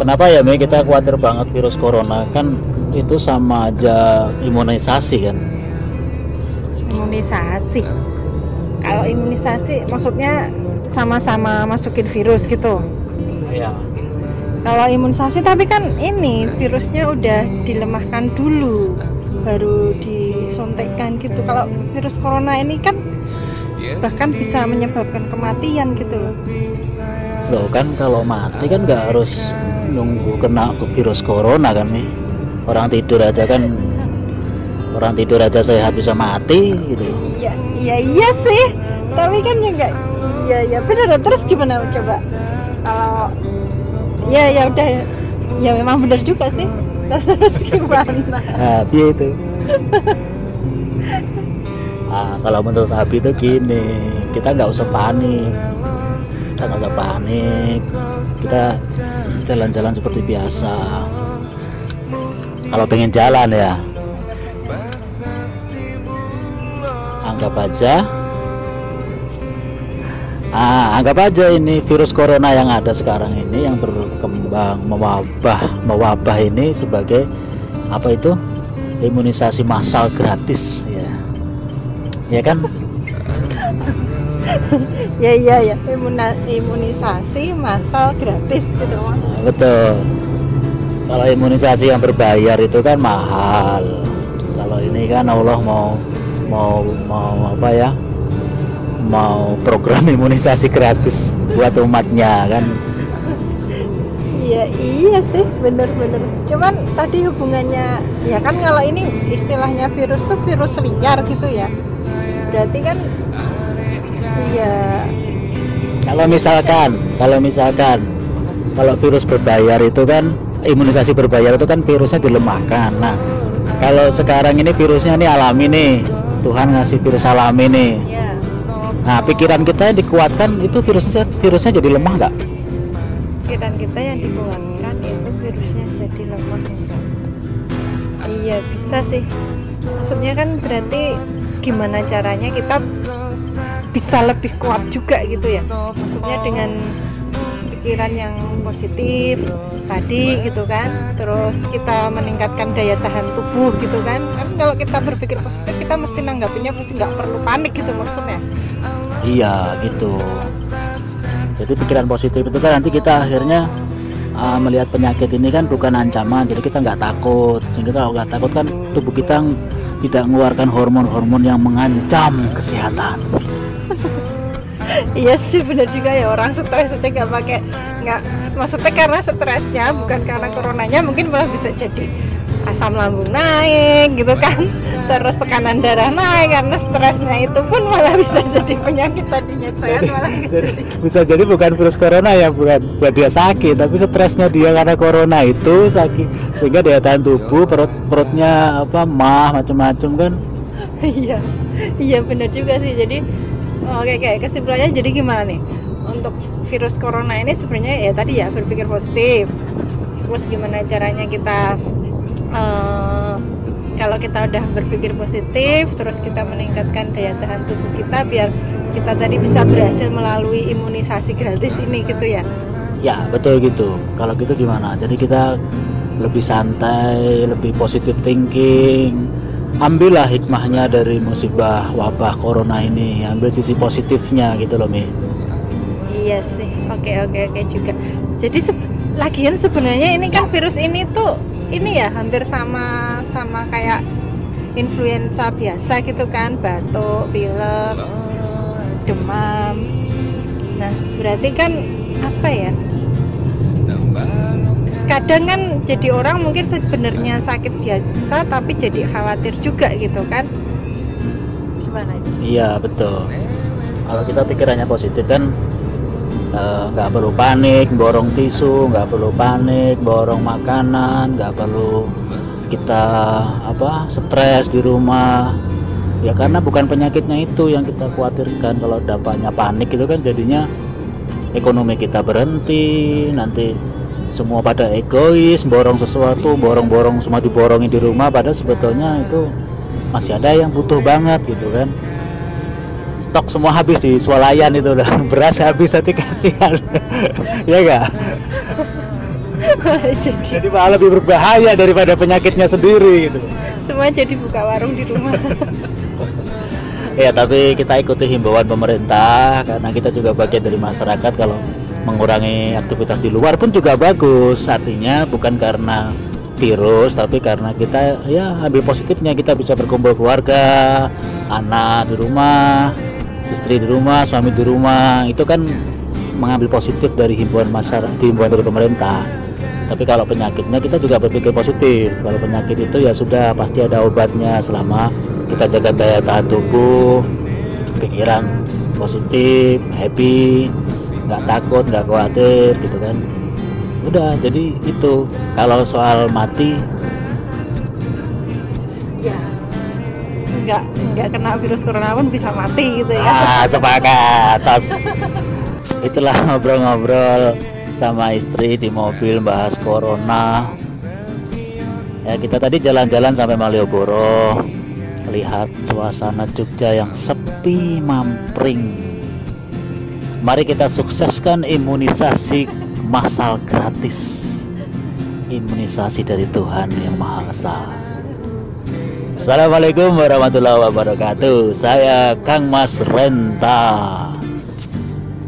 kenapa ya Mi? Kita khawatir banget virus corona. Kan itu sama aja imunisasi kan? Imunisasi. Kalau imunisasi maksudnya sama-sama masukin virus gitu. Iya. Kalau imunisasi tapi kan ini virusnya udah dilemahkan dulu. Baru disuntikkan gitu. Kalau virus corona ini kan bahkan bisa menyebabkan kematian gitu. Loh loh kan kalau mati kan nggak harus nunggu kena ke virus corona kan nih. Orang tidur aja kan orang tidur aja sehat bisa mati gitu. Iya iya iya sih. Tapi kan ya enggak iya iya. Bener terus gimana coba? Kalau ya ya udah. Ya memang bener juga sih. Terus gimana? Nah dia itu. Nah kalau menurut Abi itu gini kita nggak usah panik. Kita nggak usah panik. Kita jalan-jalan seperti biasa. Kalau pengen jalan ya anggap aja. Ah, anggap aja ini virus corona yang ada sekarang ini yang berkembang mewabah mewabah ini sebagai apa itu? Imunisasi massal gratis ya. Ya kan ya iya ya. Imuna, imunisasi massal gratis gitu mas. Betul. Kalau imunisasi yang berbayar itu kan mahal. Kalau ini kan Allah mau mau mau apa ya? Mau program imunisasi gratis buat umatnya kan. Iya iya sih. Bener-bener cuman tadi hubungannya ya kan kalau ini istilahnya virus tuh virus liar gitu ya. Berarti kan iya. Kalau misalkan kalau misalkan kalau virus berbayar itu kan imunisasi berbayar itu kan virusnya dilemahkan. Nah kalau sekarang ini virusnya ini alami nih. Tuhan ngasih virus alami nih. Ya nah pikiran kita yang dikuatkan itu virusnya virusnya jadi lemah nggak? Pikiran kita yang dikuatkan itu virusnya jadi lemah iya bisa sih. Maksudnya kan berarti gimana caranya kita bisa lebih kuat juga gitu ya. Maksudnya dengan pikiran yang positif tadi gitu kan. Terus kita meningkatkan daya tahan tubuh gitu kan. Kan kalau kita berpikir positif kita mesti nanggapinnya pasti nggak perlu panik gitu maksudnya. Iya gitu. Jadi pikiran positif itu kan nanti kita akhirnya uh, melihat penyakit ini kan bukan ancaman. Jadi kita nggak takut. Sehingga kalau nggak takut kan tubuh kita tidak mengeluarkan hormon-hormon yang mengancam kesehatan. Iya sih bener juga ya. Orang stres aja nggak pakai nggak maksudnya karena stresnya bukan karena coronanya mungkin malah bisa jadi asam lambung naik gitu kan. Terus tekanan darah naik karena stresnya itu pun malah bisa jadi penyakit tadinya sehat malah Jadi, bisa jadi bukan virus corona ya bukan. Buat dia sakit tapi stresnya dia karena corona itu sakit. Sehingga daya tahan tubuh perut perutnya apa mah macam-macam kan. Iya. Iya bener juga sih. Jadi oke kayak kesimpulannya jadi gimana nih? Untuk virus corona ini sebenarnya ya tadi ya berpikir positif. Terus gimana caranya kita eh, kalau kita udah berpikir positif terus kita meningkatkan daya tahan tubuh kita biar kita tadi bisa berhasil melalui imunisasi gratis ini gitu ya. Ya betul gitu. Kalau gitu gimana? Jadi kita lebih santai lebih positive thinking. Ambillah hikmahnya dari musibah wabah corona ini. Ambil sisi positifnya gitu loh Mi. Iya sih, oke oke oke juga. Jadi se- lagian sebenarnya ini kan virus ini tuh ini ya hampir sama sama kayak influenza biasa gitu kan, batuk, pilek, demam. Nah berarti kan apa ya? Kadang kan jadi orang mungkin sebenarnya sakit biasa tapi jadi khawatir juga gitu kan? Gimana itu? Iya betul. Kalau kita pikirannya positif kan eh, nggak perlu panik, borong tisu, nggak perlu panik, borong makanan, nggak perlu kita apa stres di rumah. Ya karena bukan penyakitnya itu yang kita khawatirkan. Kalau dampaknya panik itu kan jadinya ekonomi kita berhenti, nanti semua pada egois, borong sesuatu, borong-borong semua diborongin di rumah, padahal sebetulnya itu masih ada yang butuh banget gitu kan stok semua habis di swalayan itu udah. Beras habis nanti kasihan. Ya enggak jadi jadi malah lebih berbahaya daripada penyakitnya sendiri gitu. Semua jadi buka warung di rumah. Ya tapi kita ikuti himbauan pemerintah karena kita juga bagian dari masyarakat. Kalau mengurangi aktivitas di luar pun juga bagus. Artinya bukan karena virus tapi karena kita ya ambil positifnya. Kita bisa berkumpul keluarga anak di rumah istri di rumah suami di rumah itu kan mengambil positif dari himbauan masyarakat himbauan dari pemerintah. Tapi kalau penyakitnya kita juga berpikir positif. Kalau penyakit itu ya sudah pasti ada obatnya selama kita jaga daya tahan tubuh pikiran positif happy nggak takut nggak khawatir gitu kan. Udah jadi itu. Kalau soal mati nggak nggak kena virus corona pun bisa mati gitu ya. Ah sepakat itulah ngobrol-ngobrol sama istri di mobil bahas corona. Ya kita tadi jalan-jalan sampai Malioboro. Lihat suasana Jogja yang sepi mampring. Mari kita sukseskan imunisasi massal gratis. Imunisasi dari Tuhan yang Maha Esa Assalamualaikum warahmatullahi wabarakatuh. Saya Kang Mas Renta